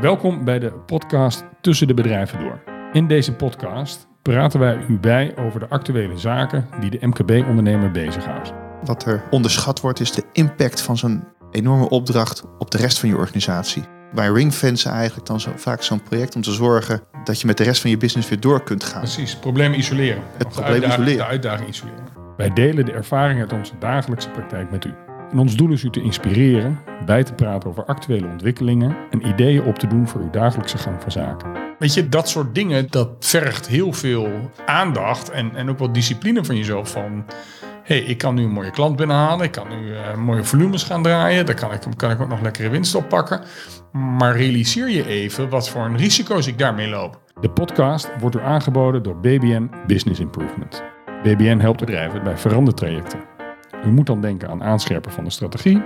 Welkom bij de podcast Tussen de Bedrijven Door. In deze podcast praten wij u bij over de actuele zaken die de MKB-ondernemer bezighoudt. Wat er onderschat wordt is de impact van zo'n enorme opdracht op de rest van je organisatie. Wij ringfencen eigenlijk dan zo, vaak zo'n project om te zorgen dat je met de rest van je business weer door kunt gaan. Precies, probleem isoleren. Het probleem isoleren. De uitdaging isoleren. Wij delen de ervaring uit onze dagelijkse praktijk met u. En ons doel is u te inspireren, bij te praten over actuele ontwikkelingen en ideeën op te doen voor uw dagelijkse gang van zaken. Weet je, dat soort dingen, dat vergt heel veel aandacht en, en ook wat discipline van jezelf. Van, hé, hey, ik kan nu een mooie klant binnenhalen, ik kan nu eh, mooie volumes gaan draaien, daar kan ik, kan ik ook nog lekkere winst op pakken. Maar realiseer je even wat voor een risico's ik daarmee loop. De podcast wordt u aangeboden door BBN Business Improvement. BBN helpt bedrijven bij verandertrajecten. U moet dan denken aan aanscherpen van de strategie,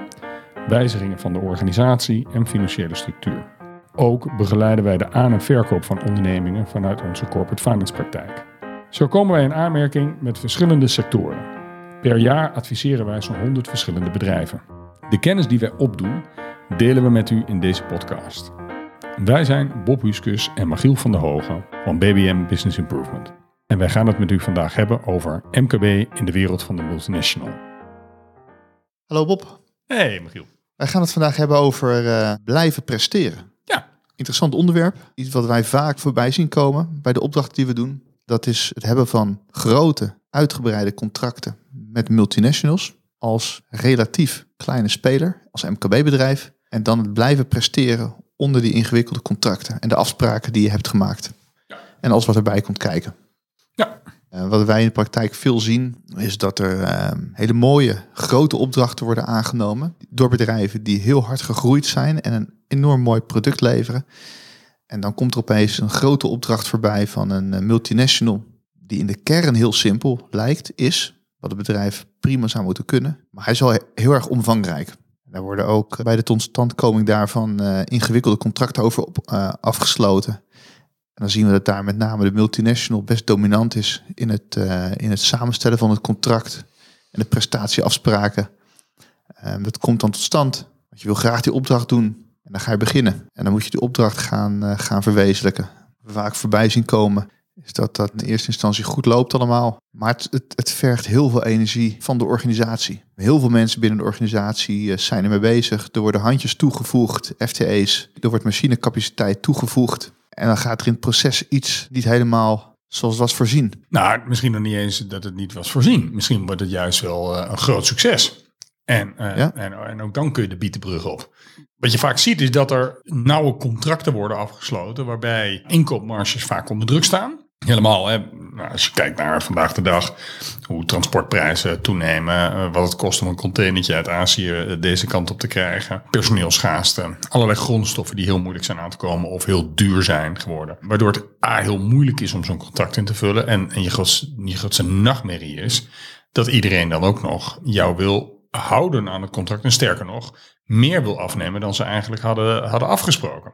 wijzigingen van de organisatie en financiële structuur. Ook begeleiden wij de aan- en verkoop van ondernemingen vanuit onze corporate finance praktijk. Zo komen wij in aanmerking met verschillende sectoren. Per jaar adviseren wij zo'n 100 verschillende bedrijven. De kennis die wij opdoen, delen we met u in deze podcast. Wij zijn Bob Huskus en Magiel van der Hogen van BBM Business Improvement. En wij gaan het met u vandaag hebben over MKB in de wereld van de multinational. Hallo Bob, Hey Magiel. wij gaan het vandaag hebben over eh, blijven presteren. Ja, Interessant onderwerp, iets wat wij vaak voorbij zien komen bij de opdrachten die we doen. Dat is het hebben van grote, uitgebreide contracten met multinationals als relatief kleine speler, als MKB-bedrijf. En dan het blijven presteren onder die ingewikkelde contracten en de afspraken die je hebt gemaakt. En alles wat erbij komt kijken. ja, Eh, wat wij in de praktijk veel zien, is dat er eh, hele mooie grote opdrachten worden aangenomen door bedrijven die heel hard gegroeid zijn en een enorm mooi product leveren. En dan komt er opeens een grote opdracht voorbij van een eh, multinational die in de kern heel simpel lijkt, is wat het bedrijf prima zou moeten kunnen. Maar hij is wel he- heel erg omvangrijk. Daar worden ook bij de totstandkoming daarvan eh, ingewikkelde contracten over op, afgesloten. En dan zien we dat daar met name de multinational best dominant is in het, eh, in het samenstellen van het contract en de prestatieafspraken. Ehm, dat komt dan tot stand. Want je wil graag die opdracht doen en dan ga je beginnen. En dan moet je die opdracht gaan, eh, gaan verwezenlijken. Vaak voorbij zien komen is dat dat in eerste instantie goed loopt allemaal. Maar het, het, het vergt heel veel energie van de organisatie. Heel veel mensen binnen de organisatie eh, zijn ermee bezig. Er worden handjes toegevoegd, FTE's. Er wordt machinecapaciteit toegevoegd. En dan gaat er in het proces iets niet helemaal zoals was voorzien. Nou, misschien nog niet eens dat het niet was voorzien. Misschien wordt het juist wel eh, een groot succes. En, eh, Ja. en, en ook dan kun je de bietenbrug op. Wat je vaak ziet is dat er nauwe contracten worden afgesloten... waarbij inkoopmarges vaak onder druk staan. Helemaal, hè? Nou, als je kijkt naar vandaag de dag... hoe transportprijzen toenemen... eh, wat het kost om een containertje uit Azië eh, deze kant op te krijgen... personeelschaarste, allerlei grondstoffen die heel moeilijk zijn aan te komen... of heel duur zijn geworden. Waardoor het A, heel moeilijk is om zo'n contract in te vullen... en, en je, grootste, je nachtmerrie is... dat iedereen dan ook nog jou wil houden aan het contract. En sterker nog, meer wil afnemen dan ze eigenlijk hadden, hadden afgesproken.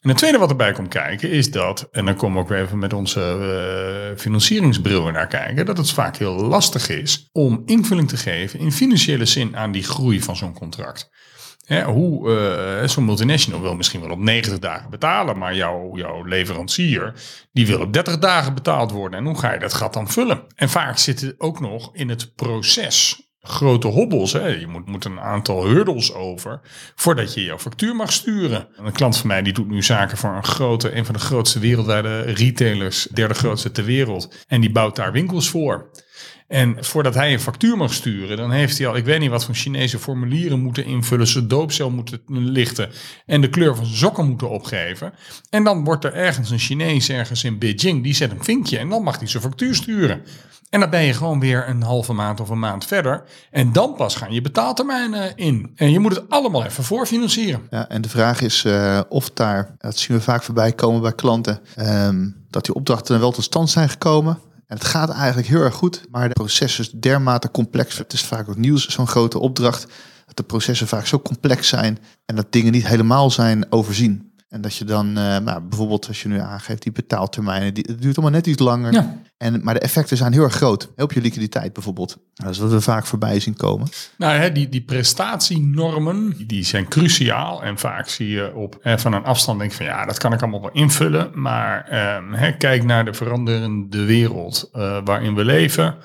En het tweede wat erbij komt kijken is dat, en dan komen we ook weer even met onze eh, financieringsbril er naar kijken, dat het vaak heel lastig is om invulling te geven in financiële zin aan die groei van zo'n contract. Hoe eh, zo'n multinational wil misschien wel op 90 dagen betalen, maar jouw, jouw leverancier die wil op 30 dagen betaald worden. En hoe ga je dat gat dan vullen? En vaak zitten ook nog in het proces grote hobbels. Hè. Je moet, moet een aantal hurdles over voordat je jouw factuur mag sturen. Een klant van mij die doet nu zaken voor een grote, een van de grootste wereldwijde retailers, derde grootste ter wereld. En die bouwt daar winkels voor. En voordat hij een factuur mag sturen, dan heeft hij al, ik weet niet wat voor Chinese formulieren moeten invullen, zijn doopcel moeten lichten en de kleur van zijn sokken moeten opgeven. En dan wordt er ergens een Chinees ergens in Beijing, die zet een vinkje en dan mag hij zijn factuur sturen. En dan ben je gewoon weer een halve maand of een maand verder. En dan pas gaan je betaaltermijnen in. En je moet het allemaal even voorfinancieren. Ja, en de vraag is eh, of daar, dat zien we vaak voorbij komen bij klanten, ehm, dat die opdrachten wel tot stand zijn gekomen. En het gaat eigenlijk heel erg goed, maar de proces is dermate complex. Het is vaak ook nieuws, zo'n grote opdracht, dat de processen vaak zo complex zijn en dat dingen niet helemaal zijn overzien. En dat je dan, uh, nou, bijvoorbeeld als je nu aangeeft, die betaaltermijnen, die, het duurt allemaal net iets langer. Ja. En, maar de effecten zijn heel erg groot. Op je liquiditeit bijvoorbeeld. Dat is wat we vaak voorbij zien komen. Nou, hè, die, die prestatienormen, die zijn cruciaal. En vaak zie je op hè, van een afstand denk van ja, dat kan ik allemaal wel invullen. Maar eh, hè, kijk naar de veranderende wereld uh, waarin we leven.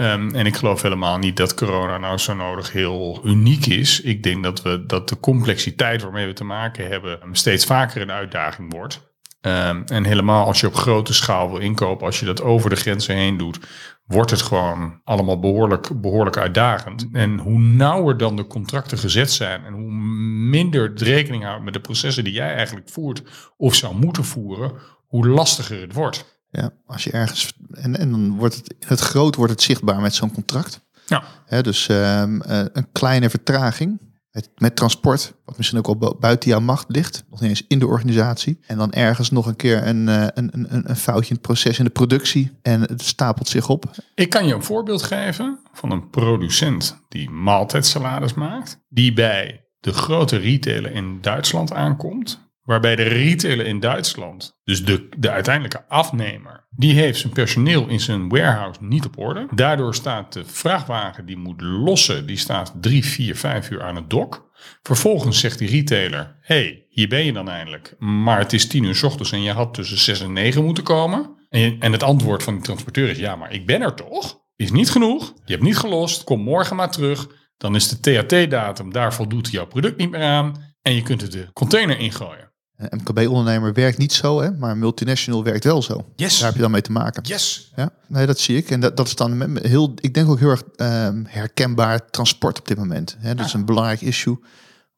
Um, en ik geloof helemaal niet dat corona nou zo nodig heel uniek is. Ik denk dat, we, dat de complexiteit waarmee we te maken hebben steeds vaker een uitdaging wordt. Um, en helemaal als je op grote schaal wil inkopen, als je dat over de grenzen heen doet, wordt het gewoon allemaal behoorlijk, behoorlijk uitdagend. En hoe nauwer dan de contracten gezet zijn en hoe minder het rekening houdt met de processen die jij eigenlijk voert of zou moeten voeren, hoe lastiger het wordt. Ja, als je ergens. En, en dan wordt het in het groot wordt het zichtbaar met zo'n contract. Ja. Dus um, een kleine vertraging met, met transport, wat misschien ook al buiten jouw macht ligt, nog niet eens in de organisatie. En dan ergens nog een keer een, een, een, een foutje in het proces in de productie en het stapelt zich op. Ik kan je een voorbeeld geven van een producent die maaltijdsalades maakt, die bij de grote retailer in Duitsland aankomt Waarbij de retailer in Duitsland, dus de, de uiteindelijke afnemer, die heeft zijn personeel in zijn warehouse niet op orde. Daardoor staat de vrachtwagen die moet lossen, die staat drie, vier, vijf uur aan het dok. Vervolgens zegt die retailer, hey, hier ben je dan eindelijk. Maar het is tien uur s ochtends en je had tussen zes en negen moeten komen. En, en het antwoord van de transporteur is, ja, maar ik ben er toch? Is niet genoeg, je hebt niet gelost, kom morgen maar terug. Dan is de THT-datum, daar voldoet jouw product niet meer aan. En je kunt het de container ingooien. Een MKB-ondernemer werkt niet zo, hè, maar een multinational werkt wel zo. Yes. Daar heb je dan mee te maken. Yes. Ja, nee, dat zie ik. En dat, dat is dan heel, ik denk ook heel erg um, herkenbaar transport op dit moment. Hè. Dat is een belangrijk issue.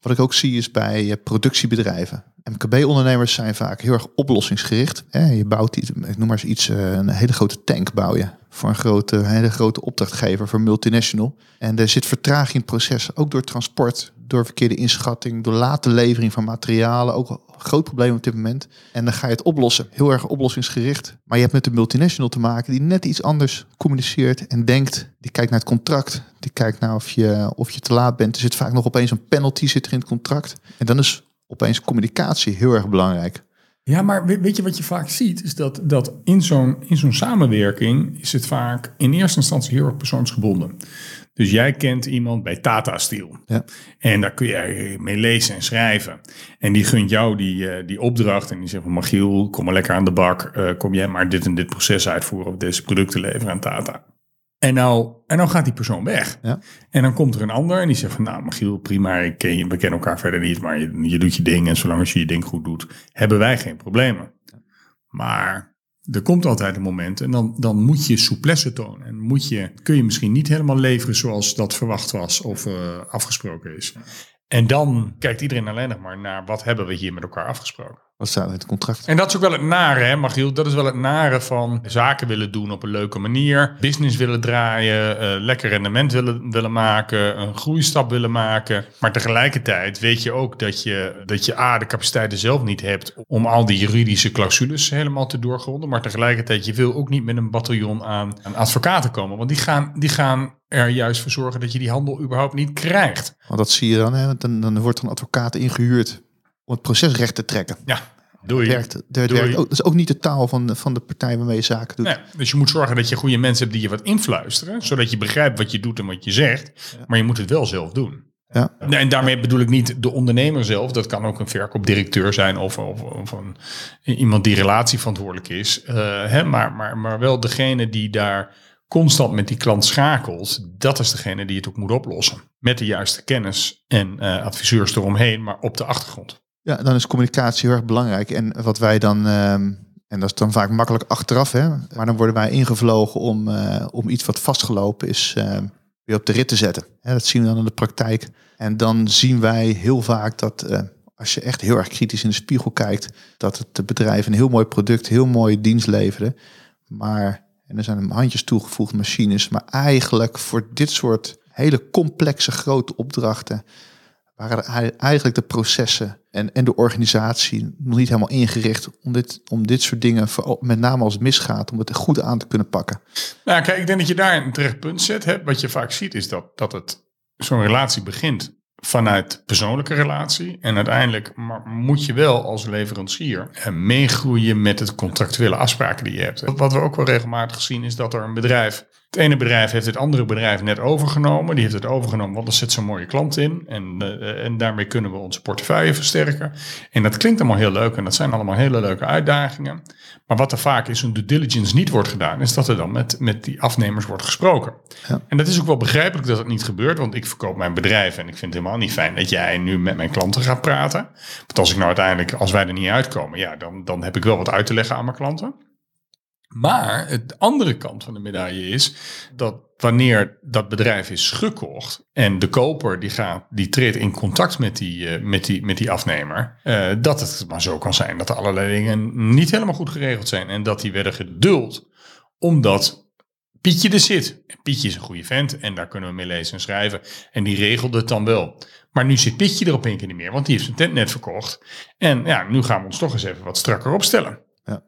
Wat ik ook zie is bij uh, productiebedrijven. MKB-ondernemers zijn vaak heel erg oplossingsgericht. Hè. Je bouwt iets, ik noem maar eens iets, uh, een hele grote tank bouw je voor een grote, hele grote opdrachtgever, voor multinational. En er zit vertraging in het proces, ook door transport, door verkeerde inschatting, door late levering van materialen. Ook groot probleem op dit moment. En dan ga je het oplossen. Heel erg oplossingsgericht. Maar je hebt met de multinational te maken die net iets anders communiceert en denkt. Die kijkt naar het contract. Die kijkt naar of je, of je te laat bent. Er zit vaak nog opeens een penalty zit er in het contract. En dan is opeens communicatie heel erg belangrijk. Ja, maar weet je wat je vaak ziet? Is dat, dat in zo'n zo'n samenwerking is het vaak in eerste instantie heel erg persoonsgebonden. Dus jij kent iemand bij Tata Steel. Ja. En daar kun je mee lezen en schrijven. En die gunt jou die, uh, die opdracht. En die zegt van Magiel, kom maar lekker aan de bak. Uh, kom jij maar dit en dit proces uitvoeren. Of deze producten leveren aan Tata. En nou, en nou gaat die persoon weg. Ja. En dan komt er een ander en die zegt van... Nou, Magiel, prima, ik ken je, we kennen elkaar verder niet... maar je, je doet je ding en zolang je je ding goed doet... hebben wij geen problemen. Maar er komt altijd een moment en dan, dan moet je souplesse tonen. En moet je, kun je misschien niet helemaal leveren zoals dat verwacht was of uh, afgesproken is. En dan kijkt iedereen alleen nog maar naar wat hebben we hier met elkaar afgesproken. Wat staat in het contract? En dat is ook wel het nare, hè, Magiel? Dat is wel het nare van zaken willen doen op een leuke manier. Business willen draaien, uh, lekker rendement willen, willen maken, een groeistap willen maken. Maar tegelijkertijd weet je ook dat je, dat je A, de capaciteiten zelf niet hebt om al die juridische clausules helemaal te doorgronden. Maar tegelijkertijd, je wil ook niet met een bataljon aan, aan advocaten komen. Want die gaan, die gaan er juist voor zorgen dat je die handel überhaupt niet krijgt. Want dat zie je dan, hè? Dan, dan wordt er een advocaat ingehuurd om het proces recht te trekken. Ja, doe je. Werkt, dat, werkt ook, dat is ook niet de taal van de, van de partij waarmee je zaken doet. Nee, dus je moet zorgen dat je goede mensen hebt die je wat influisteren, zodat je begrijpt wat je doet en wat je zegt. Maar je moet het wel zelf doen. Ja. En daarmee bedoel ik niet de ondernemer zelf. Dat kan ook een verkoopdirecteur zijn of, of, of een, iemand die relatieverantwoordelijk is. Uh, hè, maar, maar, maar wel degene die daar constant met die klant schakelt, dat is degene die het ook moet oplossen. Met de juiste kennis en uh, adviseurs eromheen, maar op de achtergrond. Ja, dan is communicatie heel erg belangrijk. En wat wij dan, um, en dat is dan vaak makkelijk achteraf, hè, maar dan worden wij ingevlogen om, uh, om iets wat vastgelopen is uh, weer op de rit te zetten. Dat zien we dan in de praktijk. En dan zien wij heel vaak dat als je echt heel erg kritisch in de spiegel kijkt, dat het bedrijf een heel mooi product, heel mooie dienst leverde. Maar en er zijn hem handjes toegevoegd machines. Maar eigenlijk voor dit soort hele complexe grote opdrachten waren eigenlijk de processen en, en de organisatie nog niet helemaal ingericht om dit, om dit soort dingen, met name als het misgaat, om het goed aan te kunnen pakken. Nou, kijk, ik denk dat je daar een terecht punt zet. Hè. Wat je vaak ziet is dat, dat het zo'n relatie begint vanuit persoonlijke relatie. En uiteindelijk moet je wel als leverancier eh, meegroeien met het contractuele afspraken die je hebt. Wat we ook wel regelmatig zien is dat er een bedrijf het ene bedrijf heeft het andere bedrijf net overgenomen. Die heeft het overgenomen, want er zit zo'n mooie klant in. En, uh, en daarmee kunnen we onze portefeuille versterken. En dat klinkt allemaal heel leuk en dat zijn allemaal hele leuke uitdagingen. Maar wat er vaak is een due diligence niet wordt gedaan, is dat er dan met, met die afnemers wordt gesproken. Ja. En dat is ook wel begrijpelijk dat het niet gebeurt, want ik verkoop mijn bedrijf en ik vind het helemaal niet fijn dat jij nu met mijn klanten gaat praten. Want als ik nou uiteindelijk, als wij er niet uitkomen, ja, dan, dan heb ik wel wat uit te leggen aan mijn klanten. Maar de andere kant van de medaille is dat wanneer dat bedrijf is gekocht en de koper die gaat, die treedt in contact met die, uh, met die, met die afnemer, uh, dat het maar zo kan zijn dat er allerlei dingen niet helemaal goed geregeld zijn en dat die werden geduld omdat Pietje er zit. En Pietje is een goede vent en daar kunnen we mee lezen en schrijven en die regelde het dan wel. Maar nu zit Pietje er op een keer niet meer, want die heeft zijn tent net verkocht. En ja, nu gaan we ons toch eens even wat strakker opstellen. Ja.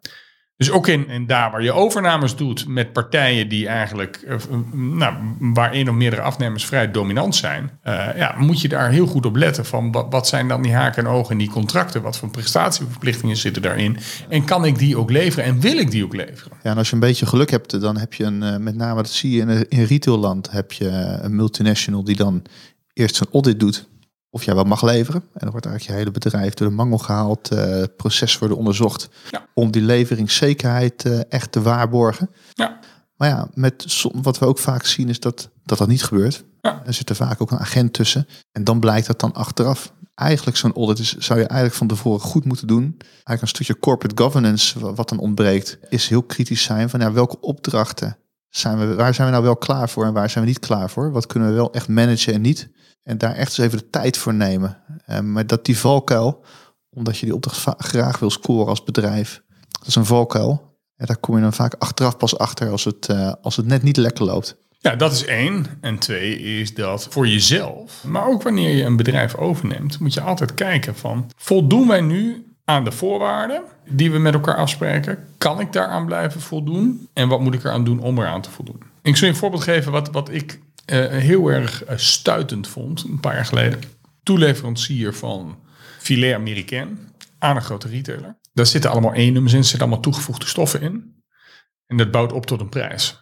Dus ook in, in daar waar je overnames doet met partijen die eigenlijk, uh, nou, waar één of meerdere afnemers vrij dominant zijn, uh, ja, moet je daar heel goed op letten van wat, wat zijn dan die haken en ogen in die contracten, wat voor prestatieverplichtingen zitten daarin en kan ik die ook leveren en wil ik die ook leveren? Ja, en als je een beetje geluk hebt, dan heb je een, uh, met name dat zie je in, in retailland, heb je een multinational die dan eerst zijn audit doet of jij wel mag leveren. En dan wordt eigenlijk je hele bedrijf door de mangel gehaald, uh, proces worden onderzocht ja. om die leveringszekerheid uh, echt te waarborgen. Ja. Maar ja, met wat we ook vaak zien is dat dat, dat niet gebeurt. Ja. Er zit er vaak ook een agent tussen. En dan blijkt dat dan achteraf. Eigenlijk zo'n audit is, zou je eigenlijk van tevoren goed moeten doen. Eigenlijk een stukje corporate governance wat dan ontbreekt, is heel kritisch zijn van ja, welke opdrachten zijn we, waar zijn we nou wel klaar voor en waar zijn we niet klaar voor? Wat kunnen we wel echt managen en niet? En daar echt eens even de tijd voor nemen. Uh, maar dat die valkuil, omdat je die opdracht graag wil scoren als bedrijf, dat is een valkuil. En daar kom je dan vaak achteraf pas achter als het, uh, als het net niet lekker loopt. Ja, dat is één. En twee is dat voor jezelf, maar ook wanneer je een bedrijf overneemt, moet je altijd kijken van, voldoen wij nu aan de voorwaarden die we met elkaar afspreken? Kan ik daaraan blijven voldoen? En wat moet ik eraan doen om eraan te voldoen? Ik zal je een voorbeeld geven wat, wat ik uh, heel erg uh, stuitend vond, een paar jaar geleden. Toeleverancier van filet américain aan een grote retailer. Daar zitten allemaal E-nummers in, er zitten allemaal toegevoegde stoffen in. En dat bouwt op tot een prijs.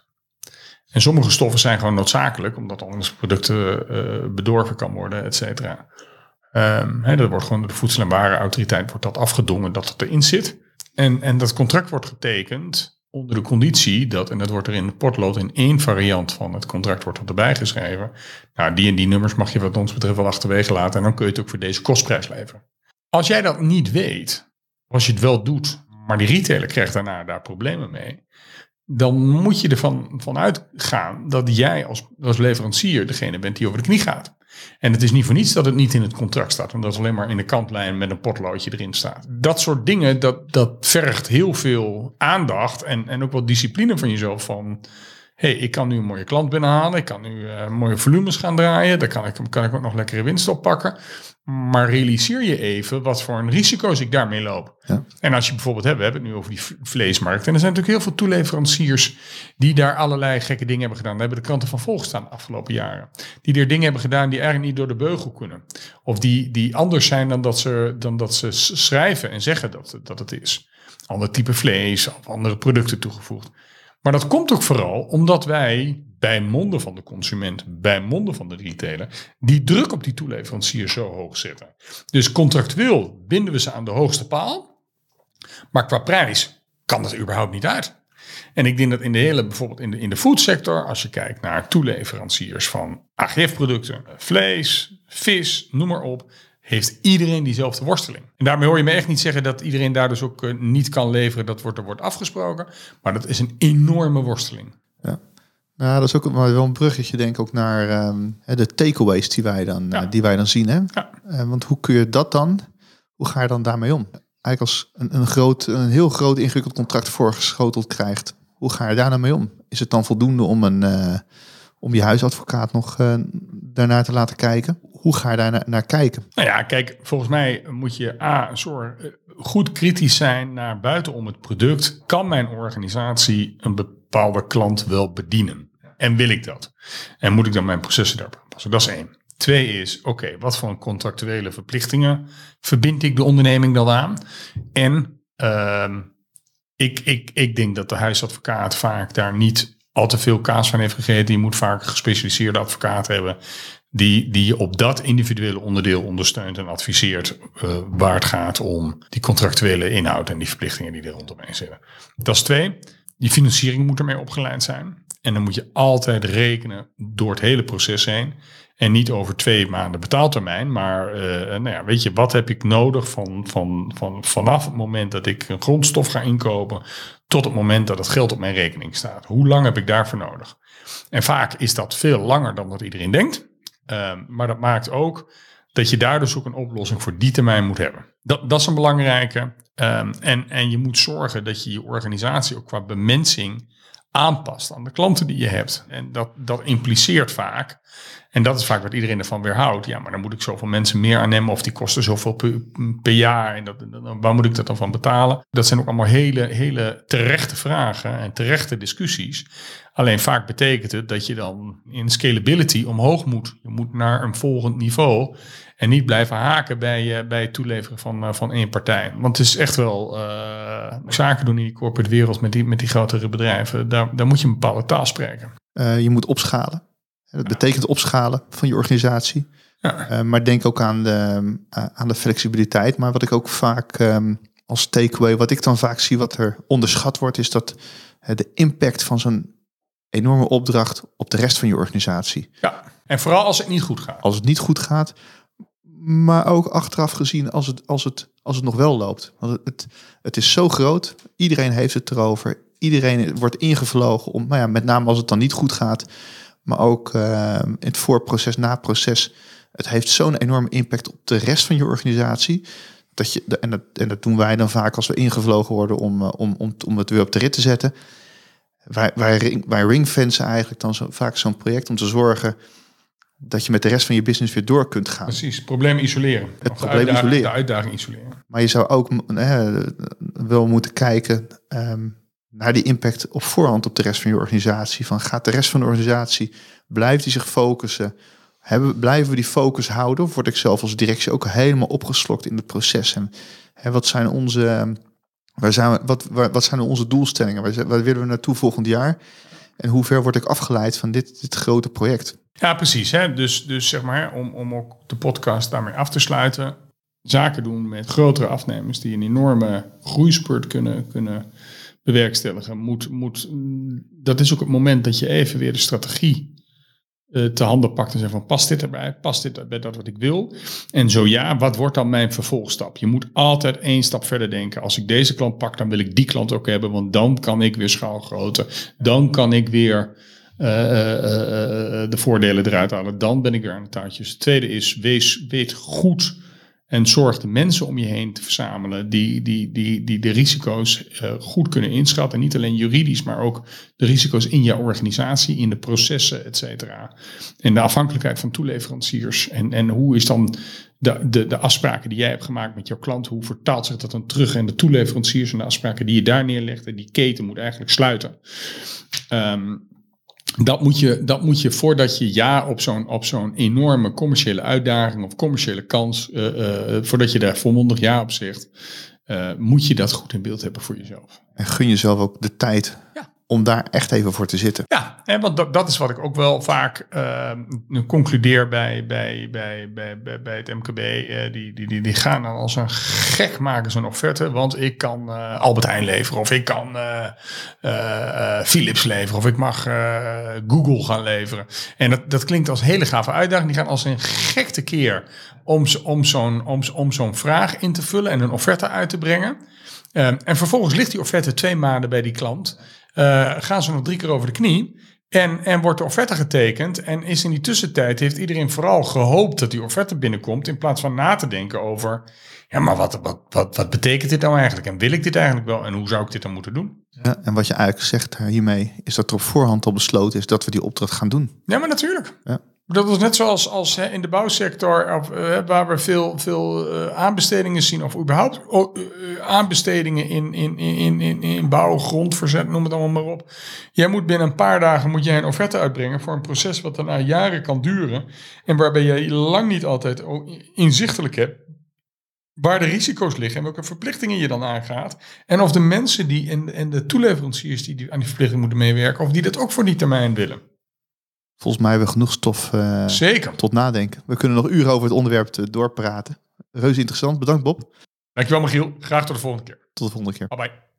En sommige stoffen zijn gewoon noodzakelijk, omdat anders producten uh, bedorven kan worden, et cetera. Um, dat wordt gewoon de Voedsel- en Warenautoriteit wordt dat afgedongen dat het erin zit. En, en dat contract wordt getekend onder de conditie dat, en dat wordt er in de potlood in één variant van het contract wordt erbij geschreven. Nou, die en die nummers mag je wat ons betreft wel achterwege laten en dan kun je het ook voor deze kostprijs leveren. Als jij dat niet weet, als je het wel doet, maar die retailer krijgt daarna daar problemen mee, dan moet je ervan van uitgaan dat jij als, als leverancier degene bent die over de knie gaat. En het is niet voor niets dat het niet in het contract staat, omdat het alleen maar in de kantlijn met een potloodje erin staat. Dat soort dingen, dat, dat vergt heel veel aandacht en, en ook wel discipline van jezelf. Van hey, ik kan nu een mooie klant binnenhalen, ik kan nu uh, mooie volumes gaan draaien, daar kan ik, kan ik ook nog lekkere winst op pakken. Maar realiseer je even wat voor een risico's ik daarmee loop. Ja. En als je bijvoorbeeld hebt, we hebben het nu over die vleesmarkt. En er zijn natuurlijk heel veel toeleveranciers die daar allerlei gekke dingen hebben gedaan. Daar hebben de kranten van volgestaan de afgelopen jaren. Die er dingen hebben gedaan die eigenlijk niet door de beugel kunnen. Of die, die anders zijn dan dat, ze, dan dat ze schrijven en zeggen dat, dat het is. Ander type vlees of andere producten toegevoegd. Maar dat komt ook vooral omdat wij bij monden van de consument, bij monden van de retailer, die druk op die toeleverancier zo hoog zetten. Dus contractueel binden we ze aan de hoogste paal, maar qua prijs kan dat überhaupt niet uit. En ik denk dat in de hele, bijvoorbeeld in de, in de foodsector, als je kijkt naar toeleveranciers van AGF-producten, vlees, vis, noem maar op, heeft iedereen diezelfde worsteling. En daarmee hoor je me echt niet zeggen dat iedereen daar dus ook eh, niet kan leveren. Dat wordt, er wordt afgesproken. Maar dat is een enorme worsteling. Ja. Nou, dat is ook wel een bruggetje, denk ik, ook naar um, de takeaways die wij dan, eh, die wij dan zien. Hè? Ja. Uh, want hoe kun je dat dan? Hoe ga je dan daarmee om? Eigenlijk als een, een, groot, een heel groot ingewikkeld contract voorgeschoteld krijgt, hoe ga je daar nou mee om? Is het dan voldoende om, een, om je huisadvocaat nog daarnaar te laten kijken? Hoe ga je daar naar, kijken? Nou ja, kijk, volgens mij moet je A, soort, eh, goed kritisch zijn naar buitenom het product. Kan mijn organisatie een bepaalde klant wel bedienen? En wil ik dat? En moet ik dan mijn processen daarop aanpassen? Dat is één. Twee is, oké, wat voor contractuele verplichtingen verbind ik de onderneming dan aan? En ehm, ik, ik, ik denk dat de huisadvocaat vaak daar niet al te veel kaas van heeft gegeten. Je moet vaak gespecialiseerde advocaat hebben die, die je op dat individuele onderdeel ondersteunt en adviseert uh, waar het gaat om die contractuele inhoud en die verplichtingen die er rondomheen zitten. Dat is twee. Die financiering moet ermee opgeleid zijn. En dan moet je altijd rekenen door het hele proces heen. En niet over twee maanden betaaltermijn. Maar uh, nou ja, weet je, wat heb ik nodig van, van, van, vanaf het moment dat ik een grondstof ga inkopen. tot het moment dat het geld op mijn rekening staat. Hoe lang heb ik daarvoor nodig? En vaak is dat veel langer dan wat iedereen denkt. Uh, maar dat maakt ook dat je daar dus ook een oplossing voor die termijn moet hebben. Dat, dat is een belangrijke. Um, en, en je moet zorgen dat je je organisatie ook qua bemensing aanpast aan de klanten die je hebt. En dat, dat impliceert vaak, en dat is vaak wat iedereen ervan weerhoudt, ja, maar dan moet ik zoveel mensen meer aannemen of die kosten zoveel per, per jaar en waar moet ik dat dan van betalen? Dat zijn ook allemaal hele, hele terechte vragen en terechte discussies. Alleen vaak betekent het dat je dan in scalability omhoog moet. Je moet naar een volgend niveau. En niet blijven haken bij, uh, bij het toeleveren van, uh, van één partij. Want het is echt wel uh, zaken doen in die corporate wereld met die, met die grotere bedrijven. Daar, daar moet je een bepaalde taal spreken. je moet opschalen. Dat betekent opschalen van je organisatie. Ja. maar denk ook aan de, aan de flexibiliteit. Maar wat ik ook vaak um, als takeaway, wat ik dan vaak zie wat er onderschat wordt, is dat de impact van zo'n enorme opdracht op de rest van je organisatie. Ja, en vooral als het niet goed gaat. Als het niet goed gaat, maar ook achteraf gezien als het, als het, als het nog wel loopt. Want het, het, het is zo groot, iedereen heeft het erover. Iedereen wordt ingevlogen om, nou ja, met name als het dan niet goed gaat, maar ook uh, in het voorproces, na-proces. Het heeft zo'n enorme impact op de rest van je organisatie. Dat je, en, dat, en dat doen wij dan vaak als we ingevlogen worden om, om, om, om het weer op de rit te zetten. Wij, wij, ring, wij ringfensen eigenlijk dan zo, vaak zo'n project om te zorgen dat je met de rest van je business weer door kunt gaan. Precies, probleem isoleren. Het probleem uitdaging, isoleren. De uitdaging isoleren. Maar je zou ook hè, wel moeten kijken um, naar die impact op voorhand op de rest van je organisatie. Van gaat de rest van de organisatie, blijft die zich focussen? Hebben, blijven we die focus houden? Of word ik zelf als directie ook helemaal opgeslokt in het proces? En hè, wat zijn onze... Waar zijn we, wat, wat zijn onze doelstellingen? Waar, waar willen we naartoe volgend jaar? En hoe ver word ik afgeleid van dit, dit grote project? Ja, precies. Hè? Dus, dus zeg maar, om, om ook de podcast daarmee af te sluiten. Zaken doen met grotere afnemers die een enorme groeispurt kunnen, kunnen bewerkstelligen. Moet, moet, dat is ook het moment dat je even weer de strategie uh, te handen pakt en zegt van past dit erbij? Past dit bij dat wat ik wil? En zo ja, wat wordt dan mijn vervolgstap? Je moet altijd één stap verder denken. Als ik deze klant pak, dan wil ik die klant ook hebben, want dan kan ik weer schaalgroter. Dan kan ik weer uh, uh, de voordelen eruit halen. Dan ben ik weer aan het touwtjes. Het tweede is, wees, weet goed en zorg de mensen om je heen te verzamelen die, die, die, die de risico's uh, goed kunnen inschatten. Niet alleen juridisch, maar ook de risico's in je organisatie, in de processen, et cetera. En de afhankelijkheid van toeleveranciers. En, en hoe is dan de, de, de afspraken die jij hebt gemaakt met jouw klant, hoe vertaalt zich dat dan terug? En de toeleveranciers en de afspraken die je daar neerlegt, en die keten moet eigenlijk sluiten. Um, dat moet, je, dat moet je voordat je ja op zo'n, op zo'n enorme commerciële uitdaging of commerciële kans, uh, uh, voordat je daar volmondig ja op zegt, uh, moet je dat goed in beeld hebben voor jezelf. En gun jezelf ook de tijd om daar echt even voor te zitten. Ja, en want dat, is wat ik ook wel vaak uh, concludeer bij, bij, bij, bij, bij, het MKB. Uh, die, die, die, die gaan dan als een gek maken zo'n offerte. Want ik kan uh, Albert Heijn leveren of ik kan Philips leveren of ik mag Google gaan leveren. En dat, dat klinkt als hele gave uitdaging. Die gaan als een gekte keer om, om zo'n om, om zo'n vraag in te vullen en een offerte uit te brengen. Ehm, en vervolgens ligt die offerte twee maanden bij die klant. Uh, gaan ze nog drie keer over de knie. En, en wordt de offerte getekend. En is in die tussentijd heeft iedereen vooral gehoopt dat die offerte binnenkomt. In plaats van na te denken over. Ja, maar wat, wat, wat, wat betekent dit nou eigenlijk? En wil ik dit eigenlijk wel? En hoe zou ik dit dan moeten doen? Ja, en wat je eigenlijk zegt hiermee, is dat er op voorhand al besloten is dat we die opdracht gaan doen. Ja, maar natuurlijk. Ja. Dat is net zoals als, hè, in de bouwsector, of, eh, waar we veel, veel eh, aanbestedingen zien, of überhaupt eh, aanbestedingen in, in, in, in, in bouw, grondverzet, noem het allemaal maar op. Jij moet binnen een paar dagen moet jij een offerte uitbrengen voor een proces wat daarna jaren kan duren. En waarbij je lang niet altijd inzichtelijk hebt waar de risico's liggen en welke verplichtingen je dan aangaat. En of de mensen die en, en de toeleveranciers die aan die verplichting moeten meewerken, of die dat ook voor die termijn willen. Volgens mij hebben we genoeg stof eh, Zeker. tot nadenken. We kunnen nog uren over het onderwerp te doorpraten. Reuze interessant. Bedankt Bob. Dankjewel Michiel. Graag tot de volgende keer. Tot de volgende keer. Bye bye.